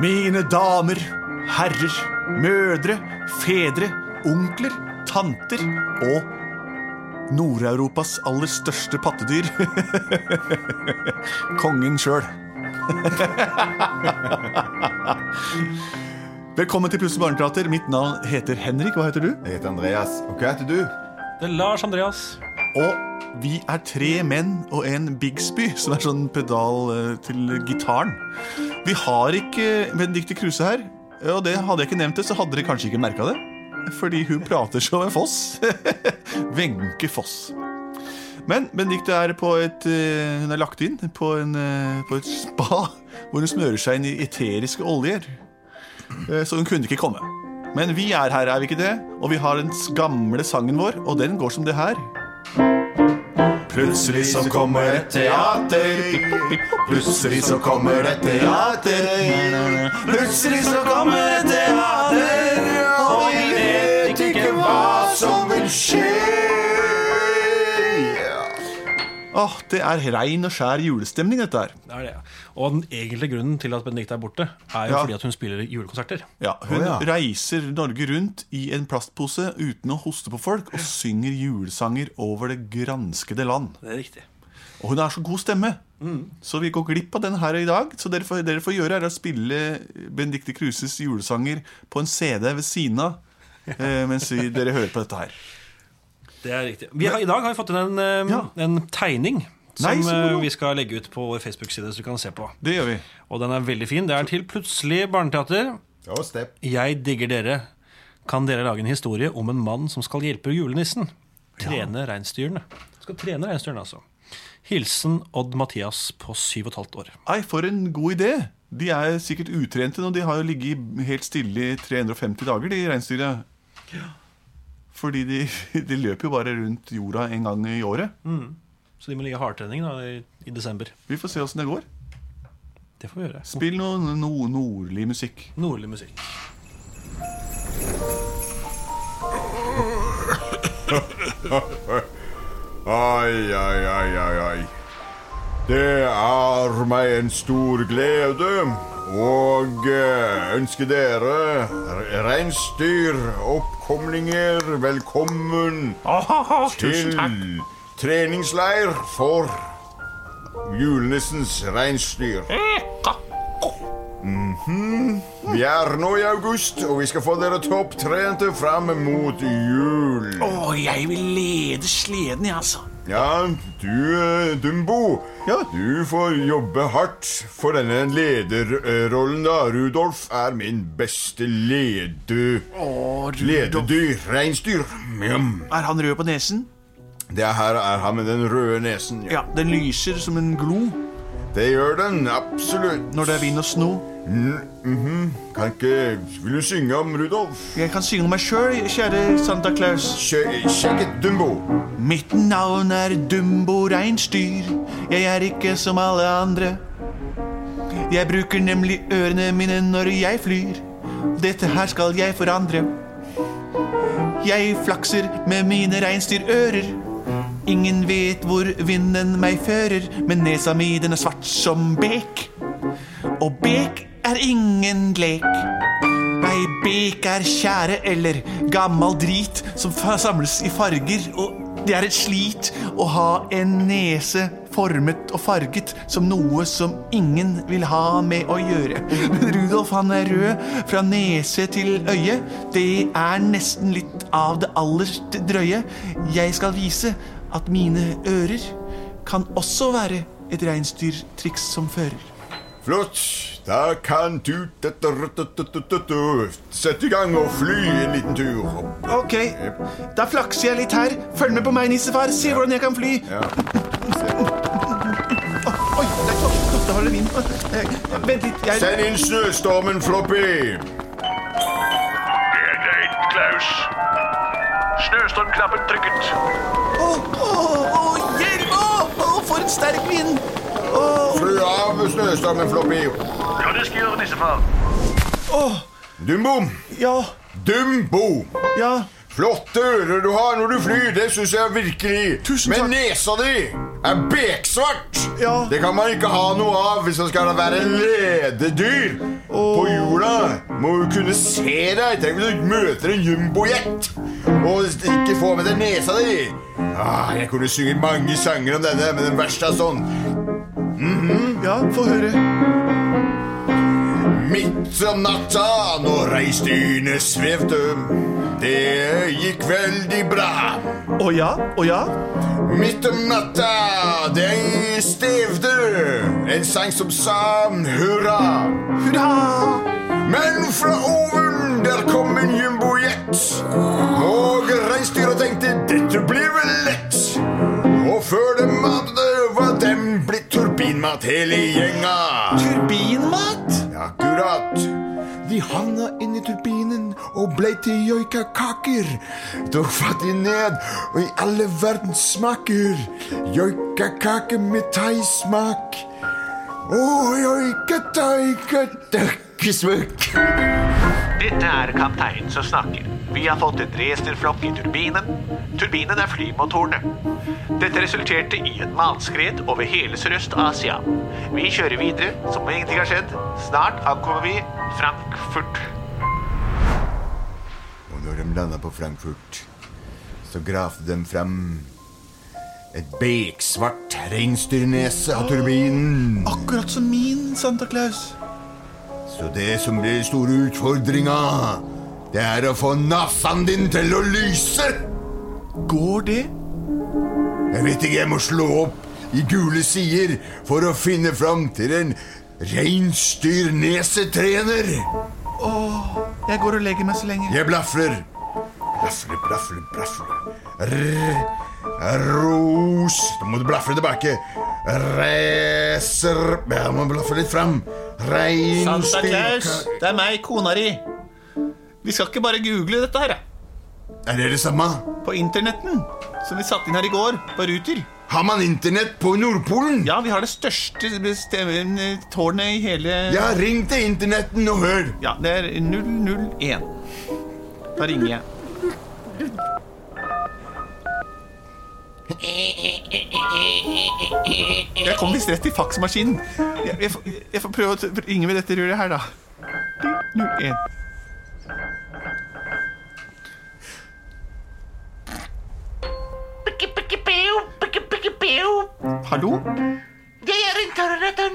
Mine damer, herrer, mødre, fedre, onkler, tanter og Nord-Europas aller største pattedyr. Kongen sjøl. Velkommen til Plutselig barneteater. Mitt navn heter Henrik. Hva heter du? Jeg heter Andreas. Og hva heter du? Det er Lars Andreas. Og vi er tre menn og en Bigsby, som er sånn pedal eh, til gitaren. Vi har ikke Benedicte Kruse her. Og det hadde jeg ikke nevnt det, så hadde dere kanskje ikke merka det. Fordi hun prater som en foss. Wenche Foss. Men Benedicte er på et eh, Hun er lagt inn på, en, eh, på et spa hvor hun smører seg inn i eteriske oljer. Så hun kunne ikke komme. Men vi er her, er vi ikke det? Og vi har den gamle sangen vår, og den går som det her. Plutselig så kommer et teater. Plutselig så kommer et teater. Plutselig så kommer et teater, Åh, Det er rein og skjær julestemning, dette her. Det er det. Og den egentlige grunnen til at Benedicte er borte, er jo Ja. fordi at hun spiller julekonserter. Ja, Hun Å, ja. reiser Norge rundt i en plastpose uten å hoste på folk og synger julesanger over det granskede land. Det er riktig. Og hun har så god stemme, så vi går glipp av den her i dag. Så dere får, dere får gjøre er å spille Benedicte Kruses julesanger på en CD ved siden av eh, mens vi, dere hører på dette her. Det er riktig. Vi har, I dag har vi fått inn en, Ja. en tegning som Nei, eh, vi skal legge ut på vår Facebook-side, så du kan se på. Det gjør vi. Og den er veldig fin. Det er til Plutselig barneteater. Ja, step. Jeg digger dere. Kan dere lage en historie om en mann som skal hjelpe julenissen? Trene reinsdyrene. Skal trene reinsdyrene, altså. Hilsen Odd Mathias på syv og et halvt år. Ei, for en god idé. De er sikkert utrente nå. De har jo ligget helt stille i 350 dager, de reinsdyra. Fordi de, de løper jo bare rundt jorda en gang i året. Så de må ligge hardtrening da, i, i desember. Vi får se åssen det går. Det får vi gjøre. Spill noe no nordlig musikk. Nordlig musikk. Ai, ai, ai, ai, ai. Det er meg en stor glede å ønsker dere reinsdyroppkomlinger velkommen til treningsleir for julenissens reinsdyr. Mhm. Vi er nå i august, og vi skal få dere topptrente fram mot jul. Å, jeg vil lede sleden, jeg, altså. Ja, du, eh, Dumbo. Ja. Du får jobbe hardt for denne lederrollen, da. Rudolf er min beste lede... lededyr. Reinsdyr. Mjam. Er han rød på nesen? Det her er han med den røde nesen. Ja. Ja, den lyser som en glo Det gjør den, absolutt. når det er vind og sno. Kan ikke Vil du synge om Rudolf? Jeg kan synge om meg sjøl, kjære Santa Claus. Sjekk et Dumbo. Mitt navn er Dumbo Reinsdyr. Jeg er ikke som alle andre. Jeg bruker nemlig ørene mine når jeg flyr. Dette her skal jeg forandre. Jeg flakser med mine reinsdyrører. Ingen vet hvor vinden meg fører, men nesa mi den er svart som bek. Og bek er ingen lek. Nei, bek er tjære eller gammal drit som samles i farger, og det er et slit å ha en nese formet og farget som noe som ingen vil ha med å gjøre. Men Rudolf han er rød fra nese til øye. Det er nesten litt av det aller drøye. Jeg skal vise at mine ører kan også være et reinsdyrtriks som fører. Flott. Da kan du sette i gang og fly en liten tur. Ok, da flakser jeg litt her. Følg med på meg, nissefar. Se hvordan jeg kan fly. Ja. Oi, der, da var det vind. Eh, Vent litt. Jeg Send inn snøstormen, Floppy. Det er greit, Klaus. Snøstormknappen trykket. Å, å, å, hjelp! Å, å, for en sterk vind! Fly av snøstormen, Floppy. Ja, det skal jeg gjøre, nissefar. å, Dumbo. ja, Dumbo. ja. Flotte ører du har når du flyr, det syns jeg virkelig. Tusen Men takk. nesa di er beksvart. Ja. Det kan man ikke ha noe av hvis man skal være lededyr. På jorda må du kunne se deg. Tenk hvis du møter en jumbojet og ikke får med deg nesa di. Ah, jeg kunne synge mange sanger om denne, men den verste er sånn. Ja, få høre. Midt om natta når reinsdyrene svevde. Det gikk veldig bra. Å ja, å ja. Midt om natta, de stevde en sang som sa hurra. Hurra! Men fra oven der kom en jumbojet. Og reinsdyra tenkte dette blir vel lett. Og før de hadde var dem blitt turbinmat hele gjenga. Turbinmat? Akkurat. De havna inn i turbinen og ble til joikakaker. Tok fatt de ned, og i alle verdens smaker. Joikakake med thaismak. Og joikataikatakkesmøkk. Dette er kapteinen som snakker. Vi har fått en racerflokk i turbinen. Turbinen er flymotorene. Dette resulterte i en malskred over hele Sørøst-Asia. Vi kjører videre som om ingenting har skjedd. Snart ankommer vi Frankfurt. Når de landa på Frankfurt, så gravde de fram et beksvart reinsdyrnese av turbinen. Akkurat som min Santa Claus. Så det som blir store utfordringa, det er å få nesen din til å lyse. Går det? Jeg vet ikke, jeg må slå opp i gule sider for å finne fram til en reinsdyrnesetrener. Jeg går og legger meg så lenge. Jeg blafrer. Blafre, blafre, blafre. Ros Da må du blafre tilbake. Racer Jeg må blafre litt fram. Santa Claus, det er meg, kona di. Vi skal ikke bare google dette her. Er det det samme? På internetten. Som vi satte inn her i går, på Ruter. Har man internett på Nordpolen? Ja, vi har det største tårnet i hele Ja, ring til internetten og hør. Ja, det er 001. Da ringer jeg. Jeg kom visst rett i faksmaskinen. Jeg, jeg, får- jeg får prøve å ringe med dette røret her, da. 01. Hallo? Det er internetten!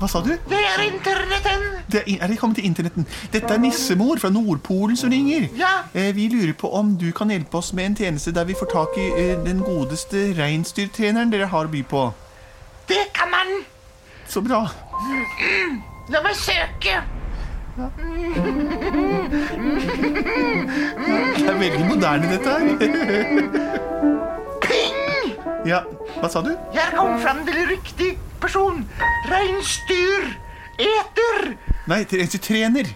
Hva sa du? Det er internetten! Det er, er det kommet til internetten? Dette er nissemor fra Nordpolen som ringer. Ja. Eh, vi lurer på om du kan hjelpe oss med en tjeneste der vi får tak i eh, den godeste reinsdyrtreneren dere har å by på. Det kan man! Så bra. La meg søke! Det er veldig moderne, dette her. Ping! Ja, hva sa du? Jeg kom fram til riktig person. Reinsdyr. Eter. Nei, reinsdyrtrener.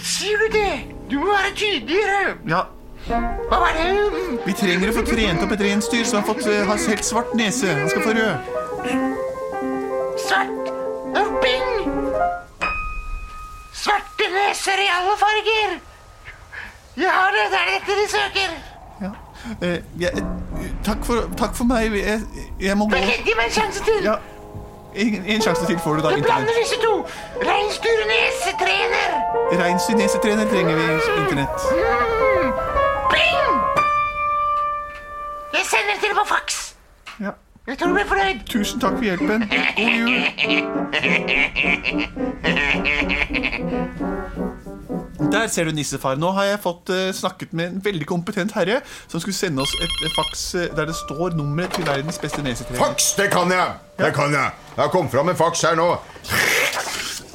Sier du det? Du må være tydeligere. Ja, Hva var det? vi trenger å få trent opp et reinsdyr som har fått eh, har helt svart nese. Han skal få rød. Svart. Og Svarte neser i alle farger. Ja, det er dette de søker. Ja. Uh, ja, eh, takk, for, takk for meg. Jeg, jeg må gå. Gi meg en sjanse til. Ja, en, en sjanse til får du da. Jeg blander disse to. Reinsdyrnesetrener. Reinsdyrnesetrener trenger vi internett. Bing Jeg sender til på faks. Ja. Jeg tror du blir fornøyd. Tusen takk for hjelpen. God jul. Der ser du nissefar. Nå har jeg fått eh, snakket med en veldig kompetent herre som skulle sende oss et, et faks eh, der det står nummeret til verdens beste nesetrener. Faks, det kan jeg! Det kan jeg. Jeg har kommet fram en faks her nå.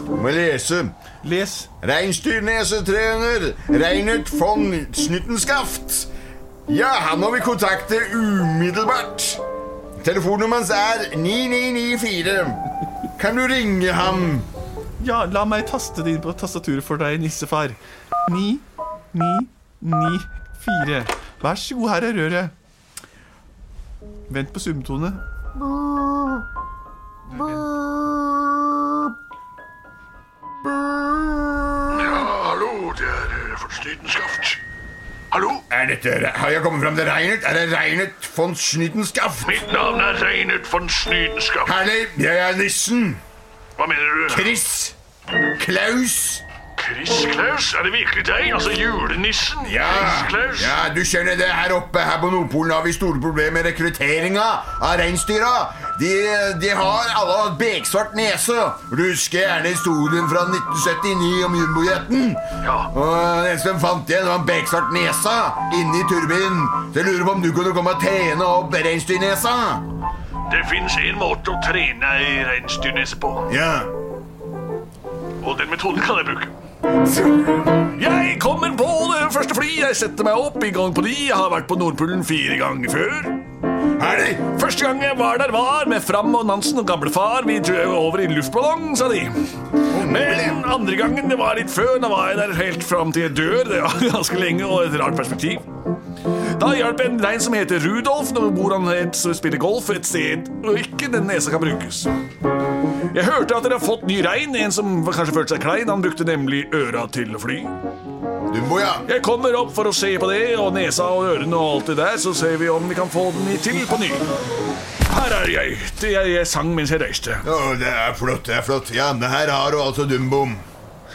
Må lese. Les. Reinsdyrnesetrener Reinert von Snuttenskaft. Ja, han må vi kontakte umiddelbart. Telefonnummeret hans er 9994. Kan du ringe ham? Ja, la meg taste det inn på tastaturet for deg, nissefar. Ni, ni, ni, fire. Vær så god, her er røret. Vent på summetone. Hallo, det er eh. Hallo, Er dette, har jeg kommet fram til Reinert? Er det Reinert von Schnytenskaff? mitt navn er Reinert von Snytenskaft. Herlig, jeg er nissen. Hva mener du? Chris. Klaus. Chris Klaus? Er det virkelig deg? Altså julenissen? Ja, Chris ja, du skjønner det. Her oppe her på Nordpolen har vi store problemer med rekrutteringa av reinsdyra. De, de har alle hatt beksvart nese. Du husker gjerne historien fra 1979 om jumbojeten? Ja. Og den de fant igjen, var en beksvart nesa inni turbinen. Så jeg lurer på om du kunne komme og trene opp reinsdyrnesa? Det fins en måte å trene ei reinsdyrnese på, Ja. og den metoden kan jeg bruke. Jeg kommer på det første fly. Jeg setter meg opp i gang på de. Jeg har vært på Nordpolen fire ganger før. Herlig. Første gang jeg var der, var med Fram og Nansen og gamlefar. Vi drøv over i luftballong, sa de. Men andre gangen, det var litt før, da var jeg der helt fram til jeg dør. Det var ganske lenge og et rart perspektiv. Da hjalp en rein som heter Rudolf, når hvor han het spiller golf et sted og ikke den nesa kan brukes. Jeg hørte at dere har fått ny rein, en som kanskje følte seg klein. Han brukte nemlig øra til å fly. Dumbo, ja. Jeg kommer opp for å se på det, og nesa og ørene og alt det der, så ser vi om vi kan få den i- til på ny. Her er jeg. Det jeg, jeg sang mens jeg reiste. Å, det er flott, det er flott. Ja, men her har du altså Dumbo.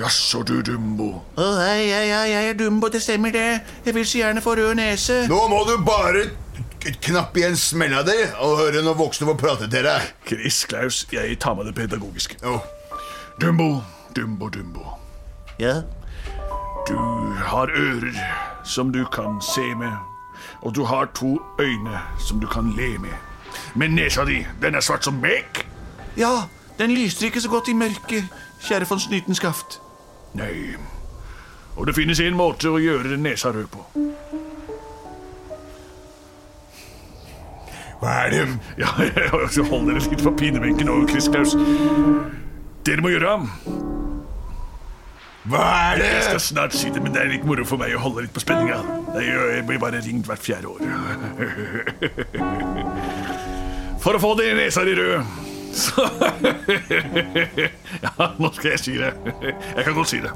Jaså, du Dumbo. Å, hei, hei, hei, jeg er Dumbo, det stemmer det. Jeg vil så gjerne få rød nese. Nå må du bare knapp knappe igjen smella di og høre når voksne får prate til deg. Chris Klaus, jeg tar med det pedagogiske. Oh. Dumbo, Dumbo, Dumbo. Ja, Du har ører som du kan se med, og du har to øyne som du kan le med. Men nesa di, den er svart som mek. ja, den lyser ikke så godt i mørket, kjære von Snytenskaft. Nei. Og det finnes en måte å gjøre nesa rød på. hva er det? Ja, jeg holder dere litt på pinebenken nå, Chris Klaus. Dere må gjøre Hva er det? Jeg skal snart si det, men det er litt moro for meg å holde litt på spenninga. Jeg blir bare ringt hvert fjerde år. For å få det i nesa di rød, så Ja, nå skal jeg si det. Jeg kan godt si det.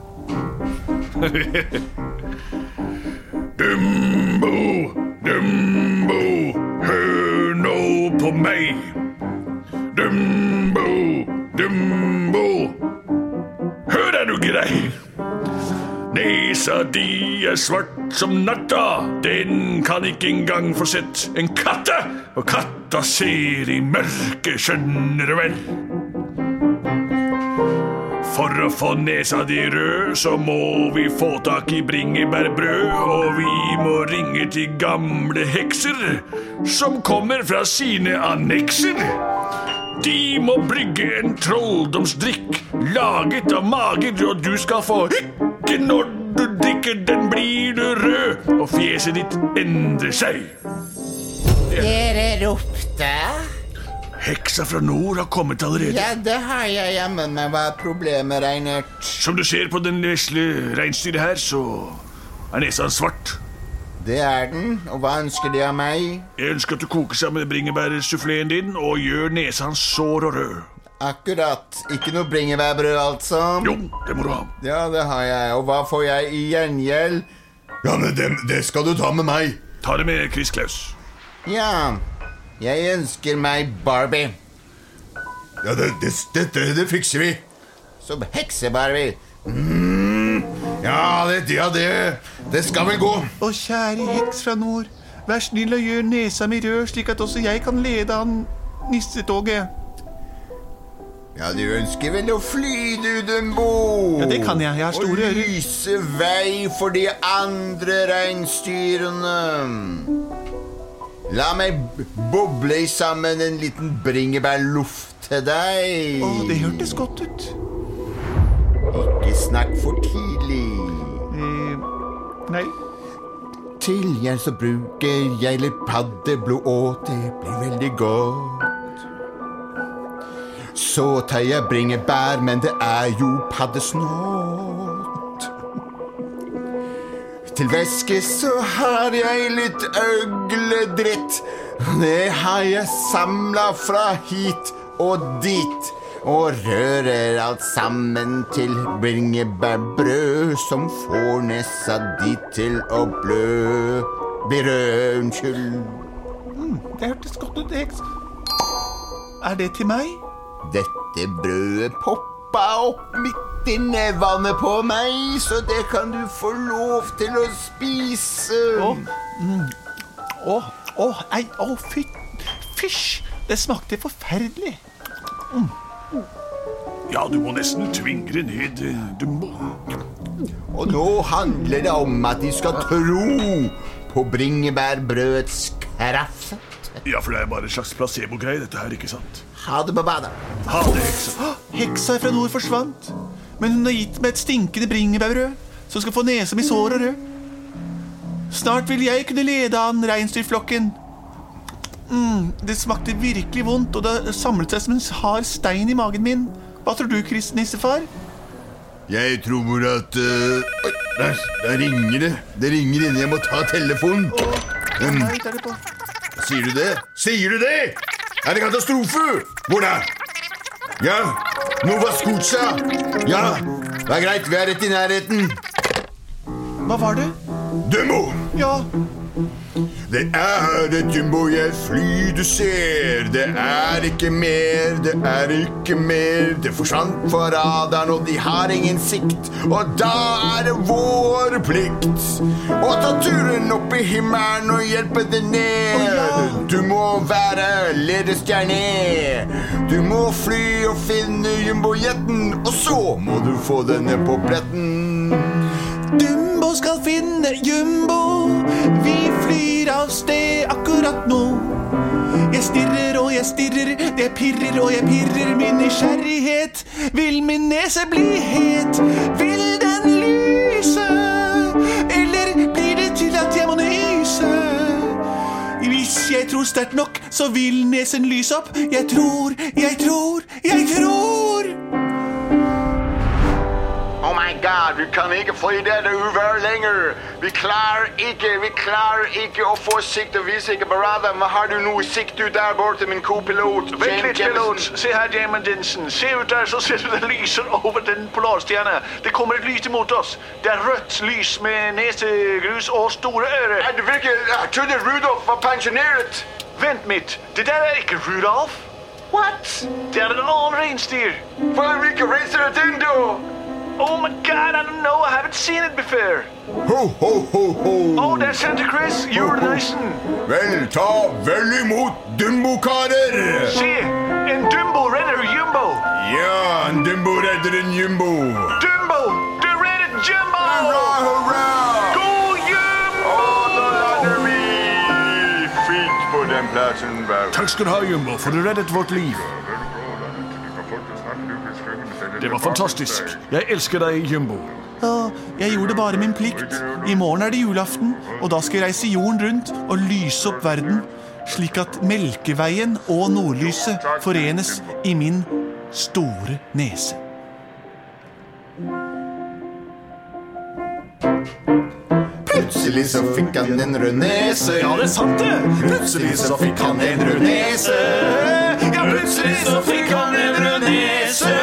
Dumbo, Dumbo, hør nå på meg. Dumbo, Dumbo, hør er du grei. Nesa di er svart som natta, den kan ikke engang få sett en katte. Og katta ser i mørket, skjønner du vel. For å få nesa di rød, så må vi få tak i bringebærbrød. Og vi må ringe til gamle hekser, som kommer fra sine annekser. De må brygge en trolldomsdrikk laget av mager, og du skal få hykke når drikker den, blir du rød, og fjeset ditt endrer seg. Dere ropte? Heksa fra nord har kommet allerede. Ja, det har jeg jammen meg. Hva er problemet, Reinert? Som du ser på den vesle reinsdyret her, så er nesa hans svart. Det er den. Og hva ønsker de av meg? Jeg ønsker at du koker sammen bringebærsuffleen din og gjør nesa hans sår og rød. Akkurat. Ikke noe bringebærbrød, altså? Jo, det må du ha. Ja, det har jeg. Og hva får jeg i gjengjeld? Ja, men det, det skal du ta med meg. Ta det med, Chris Klaus. Ja, jeg ønsker meg Barbie. Ja, det, det, det, det fikser vi. Som hekse-Barbie. Ja, det, ja, det, det skal vel gå. Å, kjære heks fra nord, vær snill og gjør nesa mi rød, slik at også jeg kan lede han nissetoget. Ja, du ønsker vel å fly, du, Dumbo? Ja, det kan jeg. Jeg har store Og lyse vei for de andre reinsdyrene. La meg boble sammen en liten bringebærluft til deg. Å, det hørtes godt ut. Ikke snakk for tidlig. Eh, nei. Til jeg så bruker jeg litt paddeblod, og det blir veldig godt. Så tar jeg bringebær, men det er jo paddesnott. Til væske så har jeg litt øgledritt. Det har jeg samla fra hit og dit. Og rører alt sammen til bringebærbrød som får nesa di til å blø. Bli unnskyld. Det hørtes godt ut. Er det til meg? Dette brødet poppa opp midt i nevene på meg, så det kan du få lov til å spise. Å, mm. å, å, ei, å, fy, fysj! Det smakte forferdelig. Ja, du må nesten tvinge det ned. Du må Og nå handler det om at de skal tro på bringebærbrødets kraft. Ja, for det er bare en slags placebo-greie, dette her, ikke sant? Ha det på badet. Ha det, heksa. Heksa fra nord forsvant, men hun har gitt meg et stinkende bringebærbrød som skal få nesa mi sår og rød. Snart vil jeg kunne lede an reinsdyrflokken. Mm, det smakte virkelig vondt, og det samlet seg som en hard stein i magen min. Hva tror du, Kristnissefar? Jeg tror at uh, Oi, der, der ringer det. Det ringer inne. Jeg må ta telefonen. Um, er sier du det? Sier du det? Er det katastrofe? Hvor da? Ja, Nova Scotia. Ja, det er greit. Vi er rett i nærheten. Hva var det? Dømo! Ja, Det er et jumbojetfly du ser. Det er ikke mer, det er ikke mer. Det forsvant fra radaren, og de har ingen sikt. Og da er det vår plikt å ta turen opp i himmelen og hjelpe det ned. Du må være ledestjerne. Du må fly og finne jumbojetten, og så må du få denne på pletten. Skal finne Jumbo. Vi flyr av sted akkurat nå. Jeg stirrer og jeg stirrer, det pirrer og jeg pirrer. Min nysgjerrighet vil min nese bli het. Vil den lyse, eller blir det til at jeg må nyse? Hvis jeg tror sterkt nok, så vil nesen lyse opp. Jeg tror, jeg tror, jeg tror. Kan ikke fly dette uværet lenger. Vi klarer ikke, vi klarer ikke å få sikt og vise ikke Barada. Men har du noe sikt ut der borte, min? Vent litt, Jemison? pilot. Se her, Jamin Dinsen. Se ut der, så ser du det lyser over den polarstjerna. Det kommer et lys imot oss. Det er rødt lys med nesegrus og store ører. Er det virkelig? Jeg trodde Rudolf var pensjonert. Vent mitt, det der er ikke Rudolf. What? Det er en annen reinsdyr. Hvilket reinsdyr er det inn, da? Oh my god, I don't know, I haven't seen it before. Ho, ho, ho, ho. Oh, det er Santa Chris, julenissen. Vel, ta vel imot Dumbo-karer. Se, en Dumbo redder Jumbo. Ja, en Dumbo redder en jumbo. Dumbo, du reddet Jumbo. Hurra, hurra! God Jumbo! Å, nå lander vi fint på den plassen. vel. Takk skal du ha, Jumbo, for du reddet vårt liv. Det var fantastisk. Jeg elsker deg, Jumbo. Ja, jeg gjorde bare min plikt. I morgen er det julaften, og da skal jeg reise jorden rundt og lyse opp verden, slik at Melkeveien og nordlyset forenes i min store nese. Plutselig så fikk han en rød nese. Ja, det er sant, det! Plutselig så fikk han en rød nese. Ja, plutselig så fikk han en rød nese.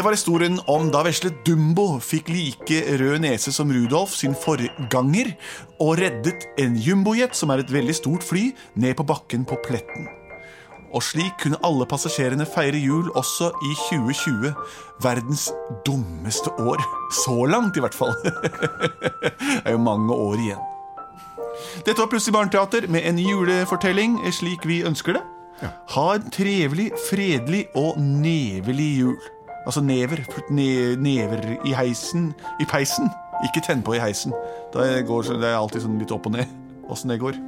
Det var historien om da vesle Dumbo fikk like rød nese som Rudolf sin forganger, og reddet en jumbojet, som er et veldig stort fly, ned på bakken på pletten. Og slik kunne alle passasjerene feire jul også i 2020. Verdens dummeste år. Så langt, i hvert fall. det er jo mange år igjen. Dette var Plutselig barneteater med en julefortelling slik vi ønsker det. Ha en trevelig, fredelig og nevelig jul. Altså never. Putt ne never i heisen I peisen. Ikke tenn på i heisen. Da går, det er alltid sånn litt opp og ned åssen det går.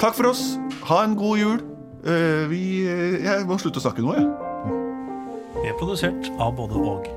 Takk for oss. Ha en god jul. Uh, vi eh, Jeg må slutte å snakke nå, jeg. Vi er produsert av både og.